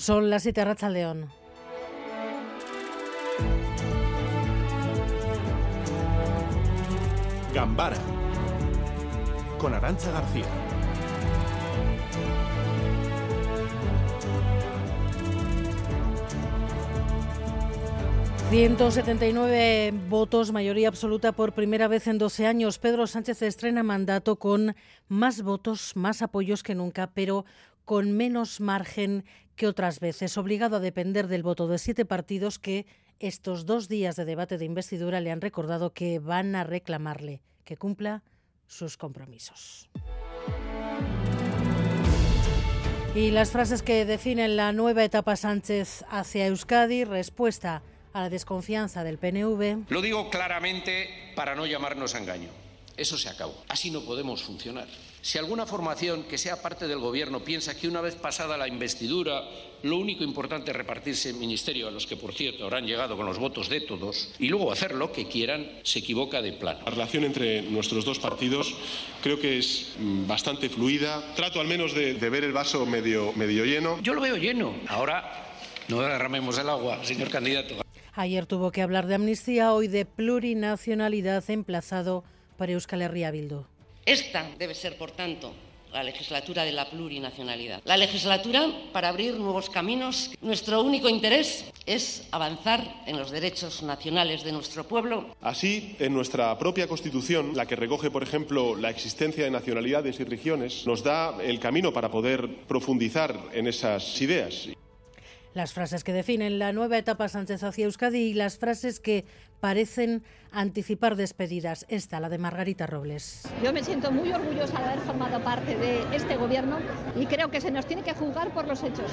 Son las siete Racha León. Gambara con Arancha García. 179 votos, mayoría absoluta por primera vez en 12 años. Pedro Sánchez estrena mandato con más votos, más apoyos que nunca, pero con menos margen que otras veces, obligado a depender del voto de siete partidos que estos dos días de debate de investidura le han recordado que van a reclamarle que cumpla sus compromisos. Y las frases que definen la nueva etapa Sánchez hacia Euskadi, respuesta a la desconfianza del PNV. Lo digo claramente para no llamarnos a engaño. Eso se acabó. Así no podemos funcionar. Si alguna formación que sea parte del Gobierno piensa que una vez pasada la investidura lo único importante es repartirse el ministerio a los que, por cierto, habrán llegado con los votos de todos y luego hacer lo que quieran, se equivoca de plano. La relación entre nuestros dos partidos creo que es mm, bastante fluida. Trato al menos de, de ver el vaso medio, medio lleno. Yo lo veo lleno. Ahora no derramemos el agua, señor candidato. Ayer tuvo que hablar de amnistía, hoy de plurinacionalidad emplazado para Euskal Herria Bildu. Esta debe ser, por tanto, la legislatura de la plurinacionalidad. La legislatura para abrir nuevos caminos. Nuestro único interés es avanzar en los derechos nacionales de nuestro pueblo. Así, en nuestra propia Constitución, la que recoge, por ejemplo, la existencia de nacionalidades y regiones, nos da el camino para poder profundizar en esas ideas. Las frases que definen la nueva etapa Sánchez hacia Euskadi y las frases que parecen anticipar despedidas. Esta, la de Margarita Robles. Yo me siento muy orgullosa de haber formado parte de este gobierno y creo que se nos tiene que juzgar por los hechos.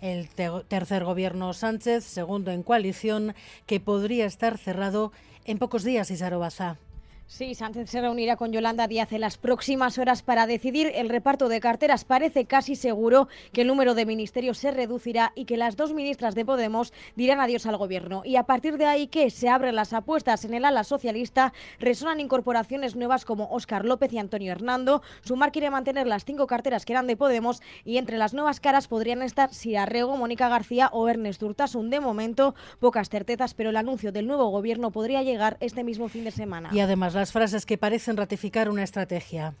El tercer gobierno Sánchez, segundo en coalición, que podría estar cerrado en pocos días, Isarobaza. Sí, Sánchez se reunirá con Yolanda Díaz en las próximas horas para decidir el reparto de carteras. Parece casi seguro que el número de ministerios se reducirá y que las dos ministras de Podemos dirán adiós al gobierno. Y a partir de ahí que se abren las apuestas en el ala socialista, resonan incorporaciones nuevas como Óscar López y Antonio Hernando. Sumar quiere mantener las cinco carteras que eran de Podemos y entre las nuevas caras podrían estar Sirarrego, Mónica García o Ernest Urtasun. De momento, pocas certezas, pero el anuncio del nuevo gobierno podría llegar este mismo fin de semana. Y además las frases que parecen ratificar una estrategia.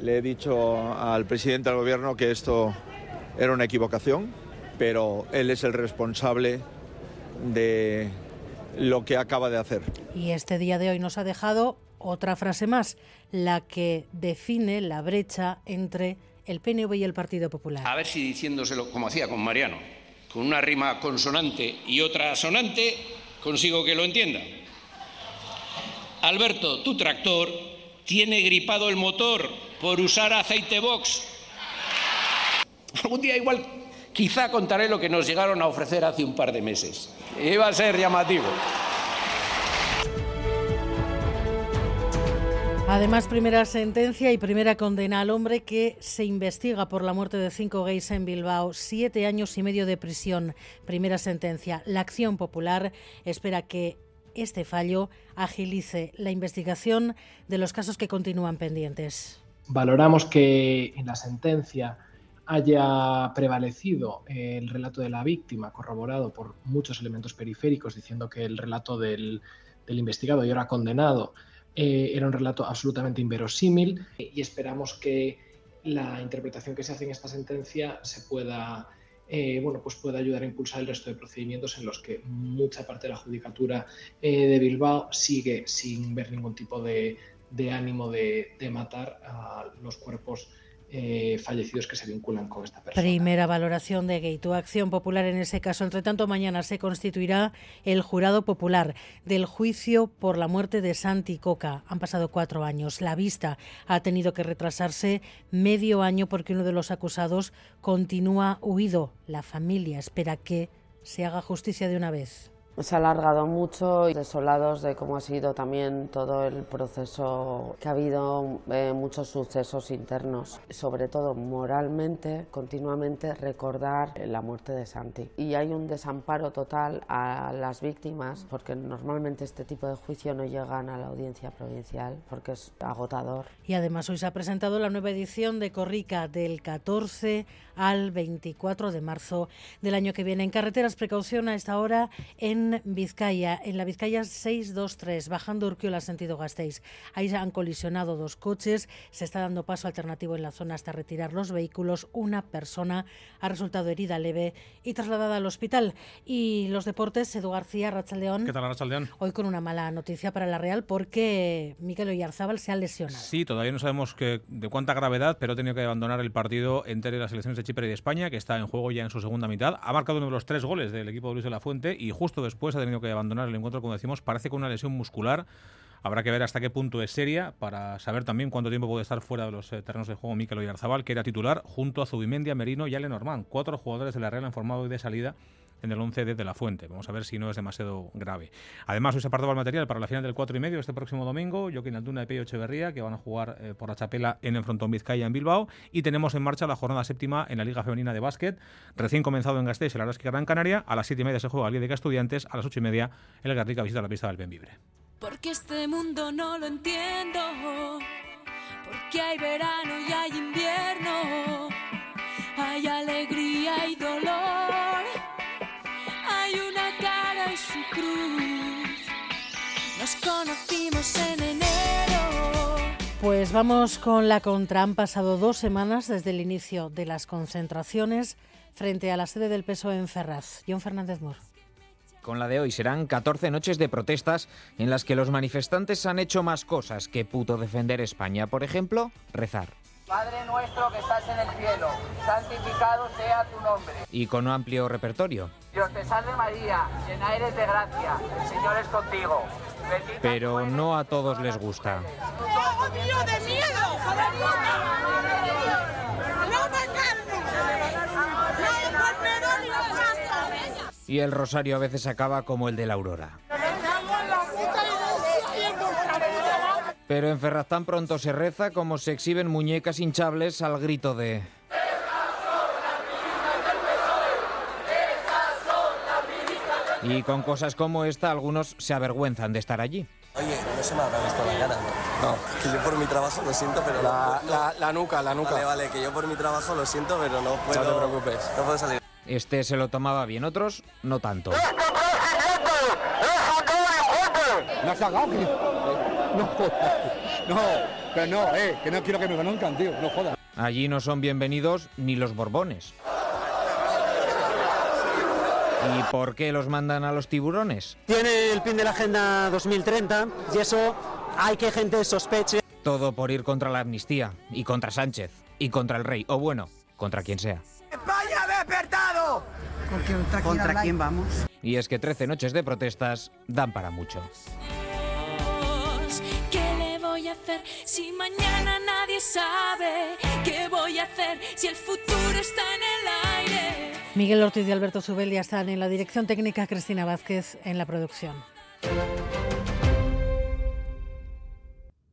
Le he dicho al presidente del gobierno que esto era una equivocación, pero él es el responsable de lo que acaba de hacer. Y este día de hoy nos ha dejado otra frase más, la que define la brecha entre el PNV y el Partido Popular. A ver si diciéndoselo como hacía con Mariano, con una rima consonante y otra sonante, consigo que lo entienda. Alberto, tu tractor tiene gripado el motor por usar aceite box. Algún día igual quizá contaré lo que nos llegaron a ofrecer hace un par de meses. Iba a ser llamativo. Además, primera sentencia y primera condena al hombre que se investiga por la muerte de cinco gays en Bilbao. Siete años y medio de prisión. Primera sentencia. La acción popular espera que este fallo agilice la investigación de los casos que continúan pendientes. Valoramos que en la sentencia haya prevalecido el relato de la víctima, corroborado por muchos elementos periféricos, diciendo que el relato del, investigado y ahora condenado eh, era un relato absolutamente inverosímil y esperamos que la interpretación que se hace en esta sentencia se pueda eh, bueno, pues puede ayudar a impulsar el resto de procedimientos en los que mucha parte de la judicatura eh, de Bilbao sigue sin ver ningún tipo de, ánimo de, de, matar a los cuerpos eh, fallecidos que se vinculan con esta persona. Primera valoración de Gay. Tu acción popular en ese caso. Entre tanto, mañana se constituirá el jurado popular del juicio por la muerte de Santi Coca. Han pasado cuatro años. La vista ha tenido que retrasarse medio año porque uno de los acusados continúa huido. La familia espera que se haga justicia de una vez. Se ha alargado mucho, desolados de cómo ha sido también todo el proceso, que ha habido eh, muchos sucesos internos, sobre todo moralmente, continuamente recordar la muerte de Santi. Y hay un desamparo total a las víctimas, porque normalmente este tipo de juicio no llegan a la audiencia provincial, porque es agotador. Y además hoy se ha presentado la nueva edición de Corrica del 14 al 24 de marzo del año que viene. En carreteras, precaución a esta hora en Vizcaya, en la Vizcaya 623, bajando Urquiola sentido Gasteiz. Ahí han colisionado dos coches, se está dando paso alternativo en la zona hasta retirar los vehículos. Una persona ha resultado herida leve y trasladada al hospital. Y los deportes, Edu García, Rachaldeón. ¿Qué tal, Rachaldeón? Hoy con una mala noticia para la Real porque Miquel Oyarzábal se ha lesionado. Sí, todavía no sabemos que, de cuánta gravedad, pero ha tenido que abandonar el partido entre las selecciones de Chipre y de España, que está en juego ya en su segunda mitad. Ha marcado uno de los tres goles del equipo de Luis de la Fuente y justo después ha tenido que abandonar el encuentro, como decimos, parece con una lesión muscular. Habrá que ver hasta qué punto es seria para saber también cuánto tiempo puede estar fuera de los eh, terrenos de juego Mikel Oyarzabal, que era titular, junto a Zubimendi, Merino y Ale Normand. Cuatro jugadores de la Real han formado hoy de salida en el 11 de La Fuente. Vamos a ver si no es demasiado grave. Además, hoy se apartaba el material para la final del 4 y medio este próximo domingo. Joaquín Altuna y Peyo Echeverría, que van a jugar eh, por la chapela en el frontón Vizcaya en Bilbao. Y tenemos en marcha la jornada séptima en la Liga Femenina de Básquet, recién comenzado en Gasteiz, el que Gran Canaria. A las 7 y media se juega el Liga de Estudiantes, a las 8 y media el Garrica visita la pista del Benvibre. Porque este mundo no lo entiendo, porque hay verano y hay invierno, hay alegría y dolor su cruz. Nos conocimos en enero. Pues vamos con la contra. Han pasado dos semanas desde el inicio de las concentraciones frente a la sede del PSOE en Ferraz. John Fernández Mor. Con la de hoy serán 14 noches de protestas en las que los manifestantes han hecho más cosas que puto defender España. Por ejemplo, rezar. Padre nuestro que estás en el cielo, santificado sea tu nombre. Y con un amplio repertorio. Dios te salve María, llena eres de gracia, el Señor es contigo. Pero no a todos les gusta. de miedo! Y el rosario a veces acaba como el de la aurora. Pero en Ferraz tan pronto se reza como se exhiben muñecas hinchables al grito de... Y con cosas como esta, algunos se avergüenzan de estar allí. Oye, no se me habrá visto la cara, ¿no? No, que yo por mi trabajo lo siento, pero la, no, la, la, nuca, la nuca. Vale, vale, que yo por mi trabajo lo siento, pero no puedo... No te preocupes. No puedo salir. Este se lo tomaba bien, otros no tanto. No se haga, no No, pero no, eh, que no quiero que me conozcan, tío, no jodas. Allí no son bienvenidos ni los borbones. ¿Y por qué los mandan a los tiburones? Tiene el pin de la Agenda 2030 y eso hay que gente sospeche. Todo por ir contra la amnistía y contra Sánchez y contra el rey, o bueno, contra quien sea. ¡España ha despertado! ¿Contra, ¿Contra quién vamos? Y es que 13 noches de protestas dan para mucho. ¿Qué le voy a hacer si mañana nadie sabe? ¿Qué voy a hacer si el futuro está en el aire? Miguel Ortiz y Alberto Zubel ya están en la dirección técnica, Cristina Vázquez en la producción.